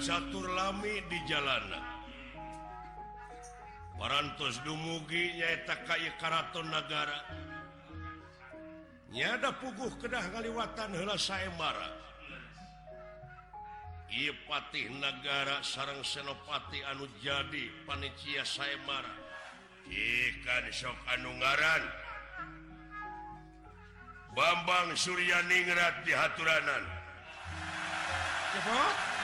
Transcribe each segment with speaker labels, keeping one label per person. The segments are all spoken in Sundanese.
Speaker 1: satu lami di jalana Bars dumuginyaton negara ini ada pukuh kedahgaliwatanaimara Ipatih negara sarang Senopati anu jadi paniciaa Samara ikan so Bambang Suryaninggrat di Haturanan coba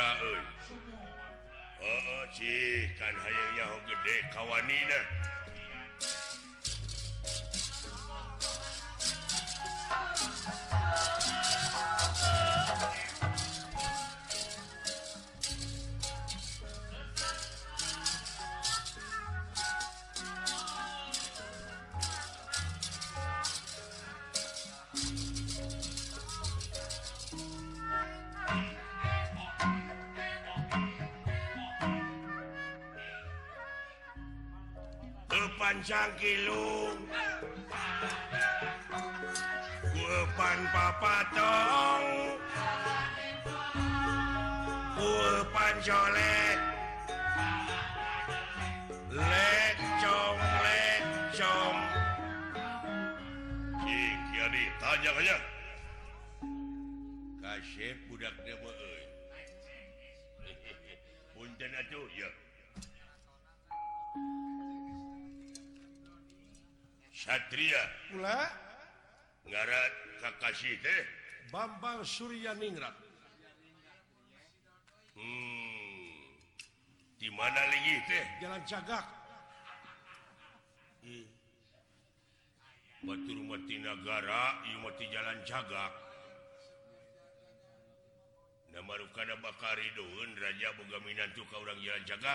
Speaker 1: Oh, oh, kan hay gede kaina canggilungban papa dong panjoleng Trigarakasi teh Bambang Surya Ningrat hmm. dimana lagi teh jalan jagak batu umat di negara jalan jagak namaruf karena bakharihoun raja penggaminan juga orang jalan jaga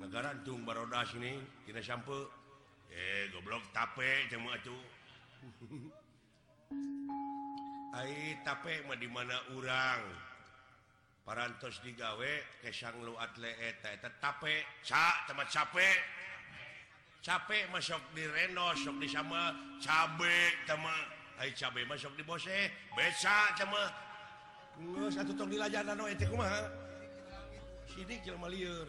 Speaker 1: negaratummbao sini kitas go blogk tape tape di mana urang paras digawe ke atlet eh, tape teman capek capek masuk di Reno di sama cabek teman cabe masuk di bose be sini eh, liur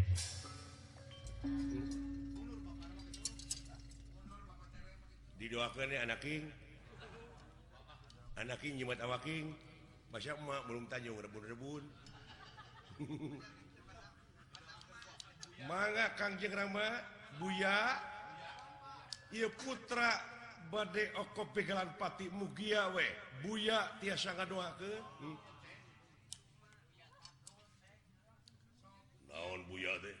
Speaker 1: Hai didoakan nih anaking anaking Jumat awaking Masyama belum tanya bun-rebun manga kangjeng rama Buya y putra badde Okoko peganpati Mugiaweh Buya ti sangat doa ke Hai hmm. daun Buya deh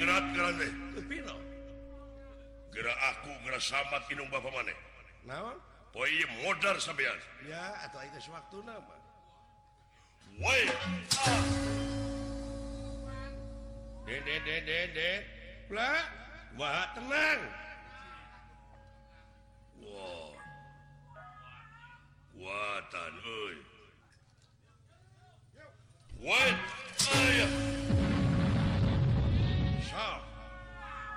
Speaker 1: gera eh. aku ngers sama binm Bapak man Dede tenang buat white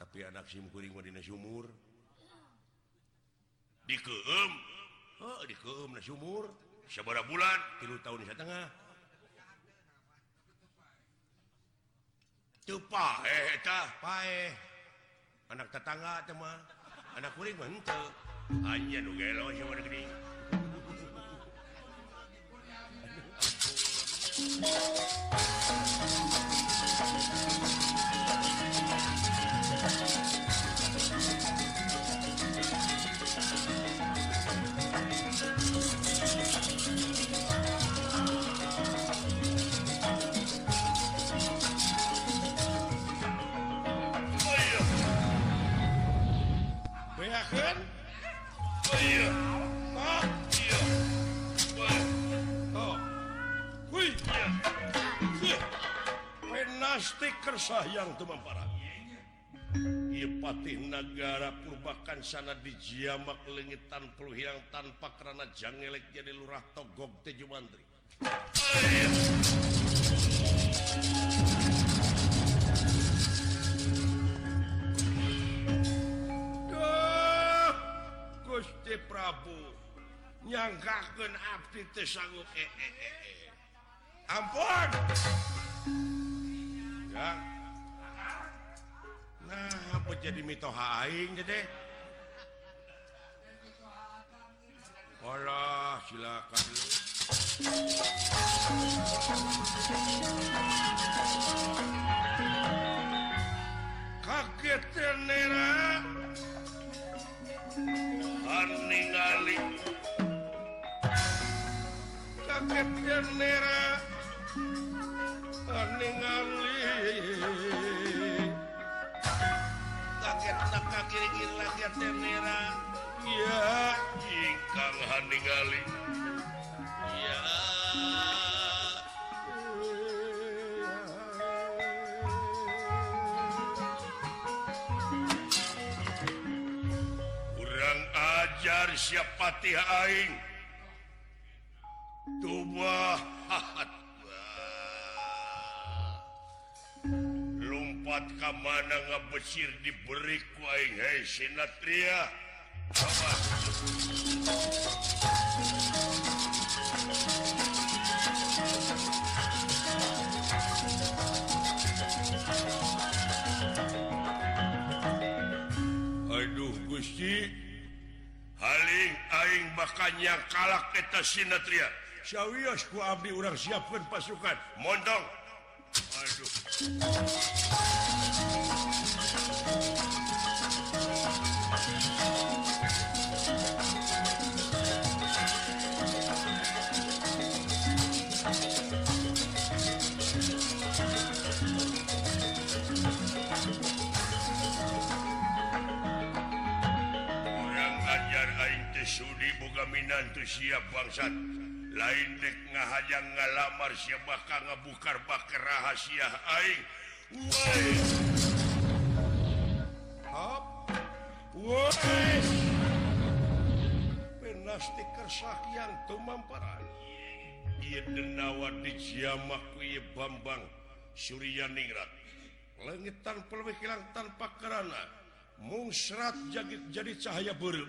Speaker 1: anaksiming sumur di di sumurya pada bulan ti tahun setengah cea eh anaktettanga anak kuning man hanya nugelo yang cum Ipatih negara perubah sana di Cilingitan perlu yang tanpa karena janganngelek jadi lurah to goktijumanri Gu Prabu yangpun nah apa jadi mitoha aing jadi Allah silakan kaget tenera ya, kan ningali kaget tenera ya, kan ningali merahgali kurang ajar siapapati Aingumbu hahati kemana nga becir diberi kuing Sinatria Aduh Gusti haling aing bahkannya kalah kita Sinatria sawwiku Abi udah siapkan pasukanmondnguh Minantu siap bangsat lain dek ngahajang ngalamar siap bakal ngebukar bakar rahasia aing Woi Hap Woi Penasti kersak yang tumamparan Ia iya, denawa di jamaku ia bambang Surya ningrat tanpa lebih hilang tanpa kerana Mungsrat jagit jadi cahaya berem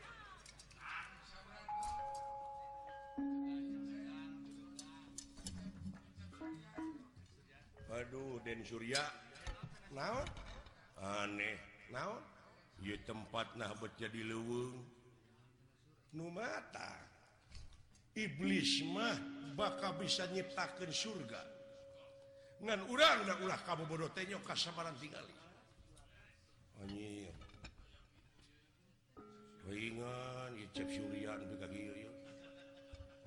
Speaker 1: Hai Waduh Den Surya now aneh now y tempat nah jadi luhur numata iblis mah bakal bisa nyiptakan surga dengan u udah ulah kabubodootanya kasabaran tinggalnyi Hai ringannyecep Surya juga gi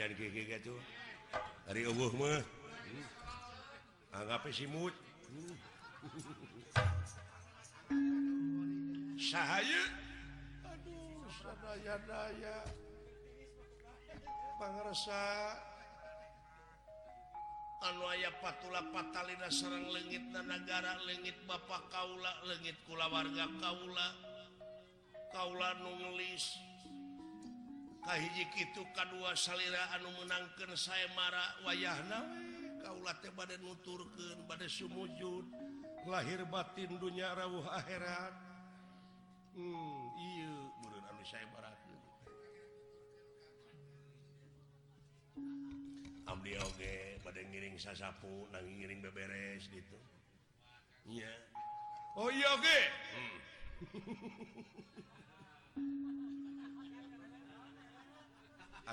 Speaker 1: gig dariangga siya Pan anu aya patula Patalina Serang legit na negara legit Bapak Kaula legitkula warga Kaula Kaula nungelisnya hij itu keduaira anu menangkan saya maak wayah katnya badan muturken badai sumujud lahir batin dunya Rauh akhirat hmm, ambilge pada ngiring sap ngiring beberes gituya Oh yoge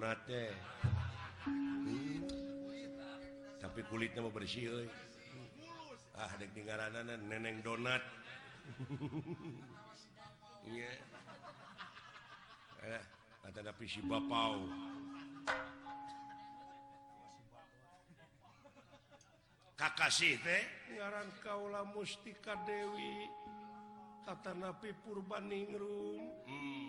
Speaker 1: Hmm. tapi kulitnya mau bersrsiuldek ah, neneng donat Kakasih deran Kaula mustika Dewi kata nabi purban Ningrung hmm.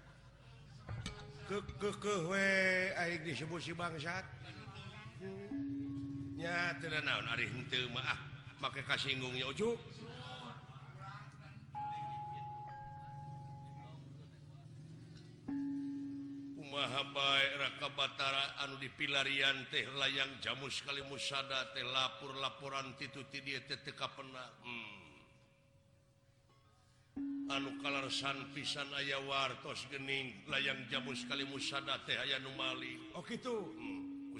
Speaker 1: i bangsat ya maaf maka kasihgung rakabataraanu dipilarian teh yang jamu sekali musaadalapur laporan titu ti teteka pernah hmm. kal sanfi sanaya wartosing layang jabu sekali mu oh, gitu hmm,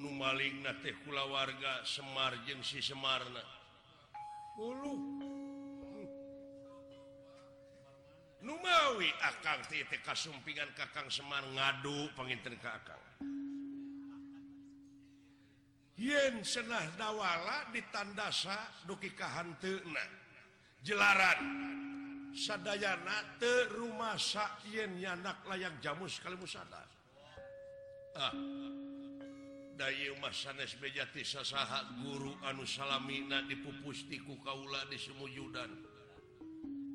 Speaker 1: numakula warga Semarngsi Semarnamawi hmm. akan tipingan kakang Semar ngadu pengin Yen senah dawala di tansa Duki kahan tenna jelaran sadayaana rumah sakitnyanaklah yang jamu sekalimu sadar ah. guru anumina dipupusiku Kaula di semua Yudan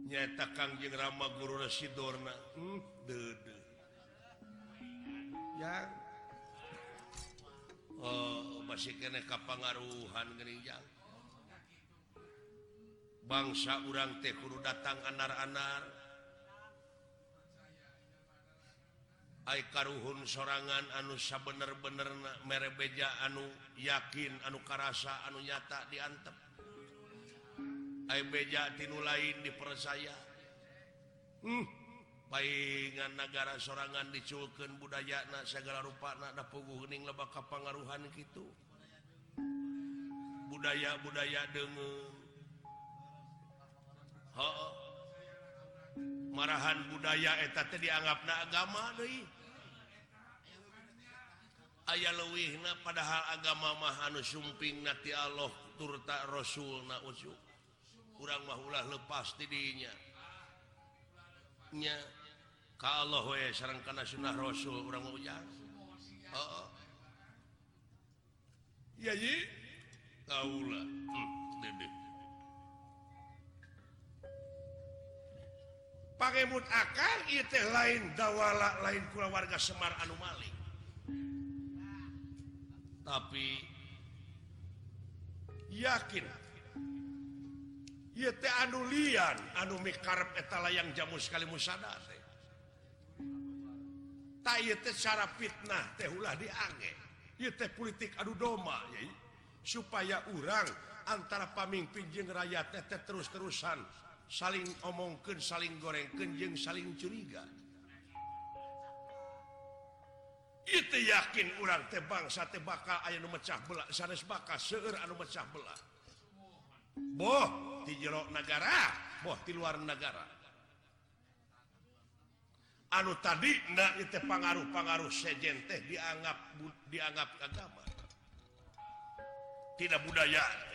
Speaker 1: nyagururna yang masih kenek kapanruhuhan geri bangsa urang tehulu datang anar-anarikaruhun sorangan anusya bener-bener mere beja anu yakin anu karsa anu nyata diantep diper bayan hmm, negara soangan diculken budaya segala ruing leba pengaruhan gitu budaya-budaya degung Hai marhan budaya eteta dianggap agama aya luwihna padahal agama maus suping nati Allah turta rasulna kurang maulah lepas diriinyanya kalau serangkan sunnah rasul kurang hujan tahulah hmm, dede akan lain dawala lain keluarla warga Semar Annomalik tapi yakinmu secara fitnah politik supaya urang antara paming pinjing rayaat TT terus-terusan supaya saling omongken saling goreng-kejeng saling curiga itu yakin ular tebang sate bakal aya memecah be seger an je negara di luar negara anu tadi nda pangaruh pangaruh sejen teh dianggap dianggap agama tidak budaya itu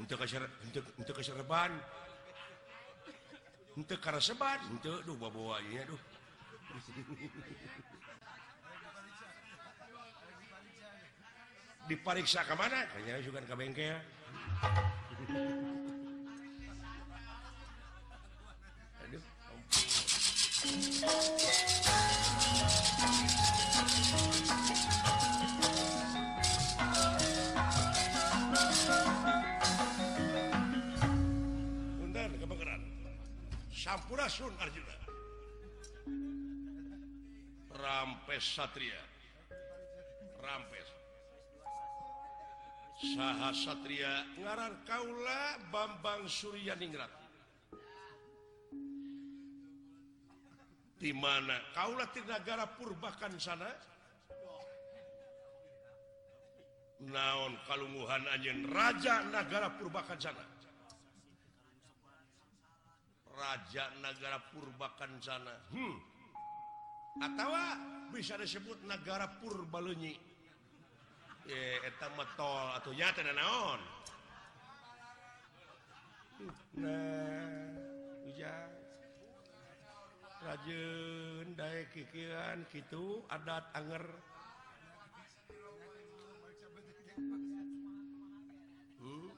Speaker 1: untuk untuk kesban untuk karena sebat untukuh di pariksa kemana jugagke Sampurasun Arjuna Rampes Satria Rampes Saha Satria ngaran kaula Bambang Suryaningrat dimana Kaula kaulah negara purbakan sana naon kalunguhan anjen raja negara purbakan sana Rajak negara purbakan sana hmm. atau bisa disebut negara Pur Balunyiamnyaon hmm, Raje kikiran gitu adat anger hmm.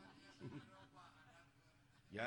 Speaker 1: ya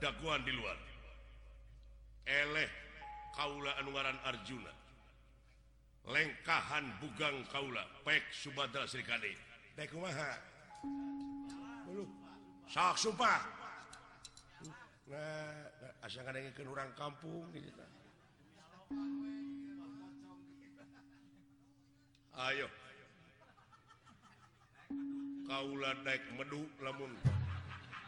Speaker 1: di luar el Kaula Anuaran Arjuna lengkahan bugang Kaula pek Subtera Serika kampung ayo Kaula nak medu lemun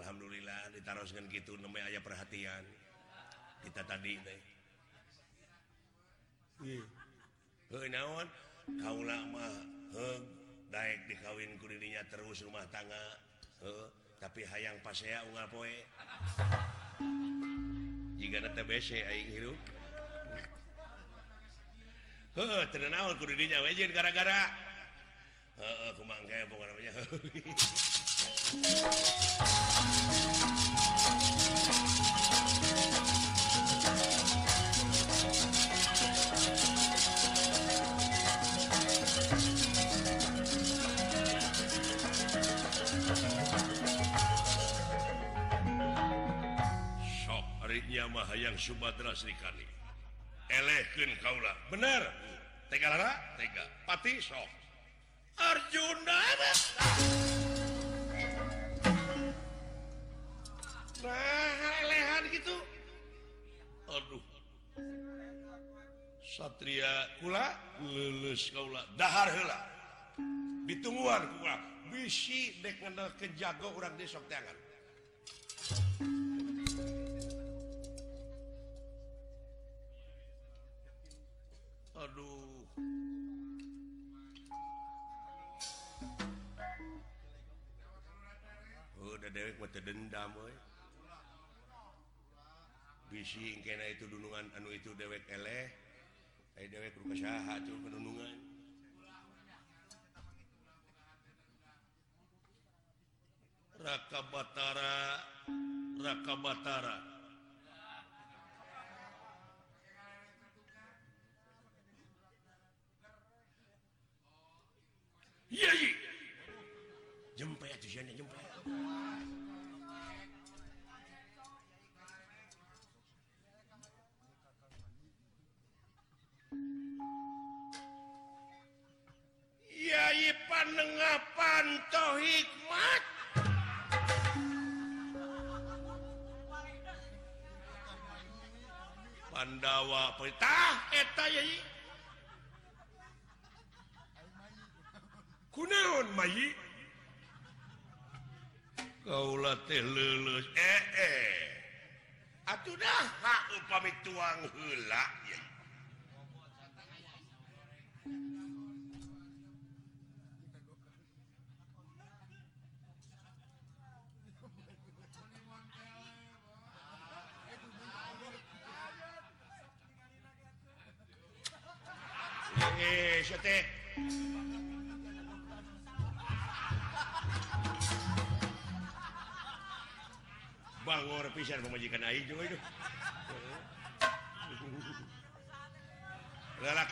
Speaker 1: Alhamdulillah ditaruh dengan gitu namanya aya perhatian kita tadiwan kau lama baik di kawin kuidnya terus rumah tangga tapi hayang pasepoe jikaBCnya waji gara-gara aku namanya Sumatera dikali ele Kaula bener Arjuna Hai gituuh Satria pu lulus Kahar ditegu misi kejago orang besok Wauh udah dewedam ituungan anu itu dewek dewe rumahungan raka Battara rakaba Battara jempa Ya panengapanto hikmat Pandawa petah et yai uang hula ya. ya Bangor pisan pemajikan aing juga itu.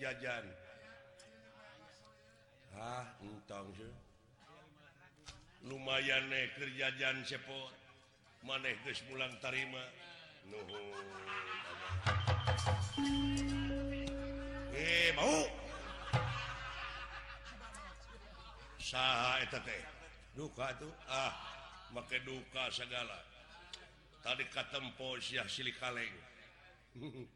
Speaker 1: jajanang lumayan nihjajan sepo maneh bulan taima mau duka tuh ah make duka segala tadi kaemppol Syahsih kaleng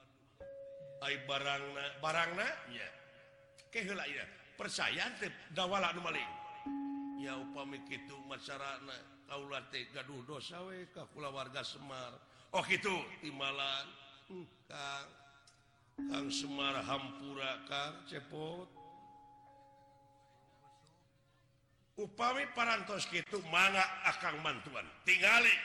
Speaker 1: barang barang nanya perca dawa ya up itu masyarakatuh dosaK pula warga Semar Oh gitu imalan yang hmm, Semar hampurakan cepot upami parantos itu mana akan bantuan tinggalin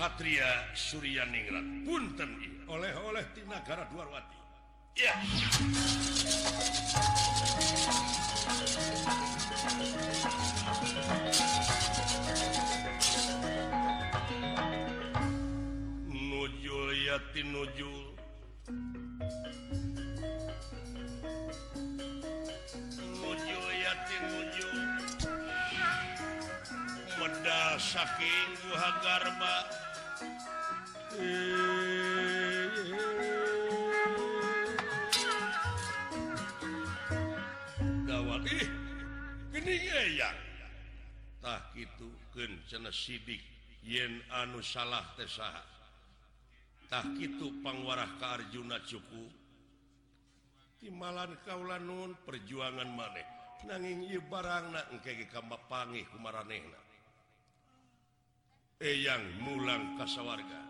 Speaker 1: Satria Suryaningrat punten iya. oleh-oleh di negara Duarwati. ya nujul yatin nujul nujul yatin nujul medal saking buha garba walinitah gitukenih yen anu salahtah itupangwararah karjuna cukup timalan kaulanun perjuangan man nang ehang mulang kassawarga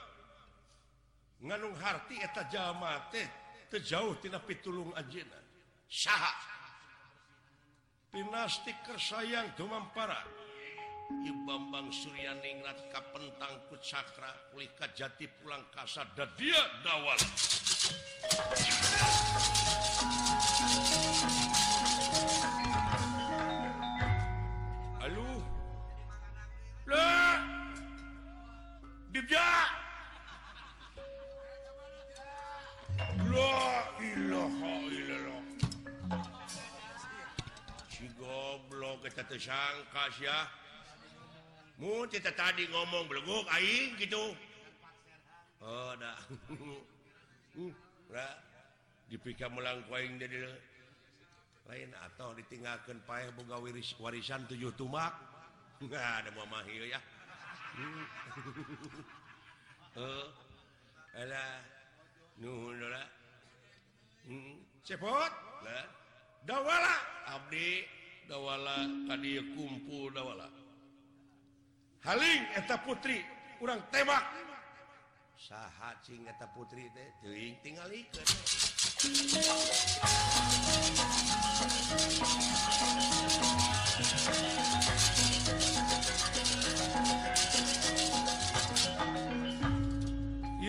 Speaker 1: ngaunghatietamati kejauhtina pitulung aji sy dinastikersayang doman parah di Bambang Suryan ingat kapentangkusakra kulika jati pulang kasar dan dia dawal sangya kita tadi ngomong gitu oh, hmm, meku jadi lain atau ditingken Pakbungga wiris warisan tu 7h tumak nggak ada mau mahir yadakwalah hmm. oh, hmm. Abdi punyawala kan kupulwala halingeta putri orang tebaketa putri diting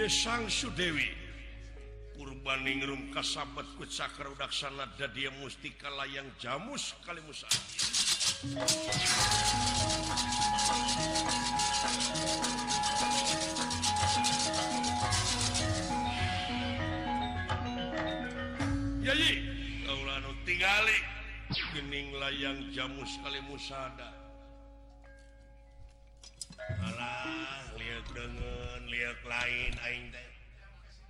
Speaker 1: sangsu dewi Banding rum kasabat cakar udaksana da dia mustika layang jamus kali musa. Yayi, kau nu tingali gening layang jamus kali musada. Alah, lihat dengan lihat lain aing teh.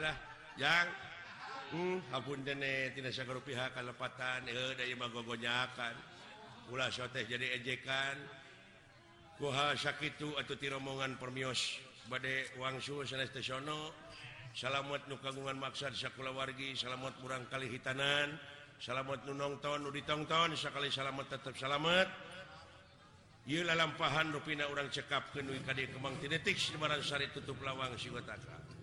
Speaker 1: lah yang uh hmm, hapun denek tidak saya pihakan leatangonyakan eh, pulate jadi ejekan kuha sakit itu atau Timbongan permios badai uangsuono salat nukagungan maksayakulawargi salat kurang kali hittanan salat nu nonton di tongtonkali salat tetap salat rong Yuu lampahan Ruina urang cekap kenwi kadirkemangtinetik dibarrang sari Tutup lawang Siwatatra.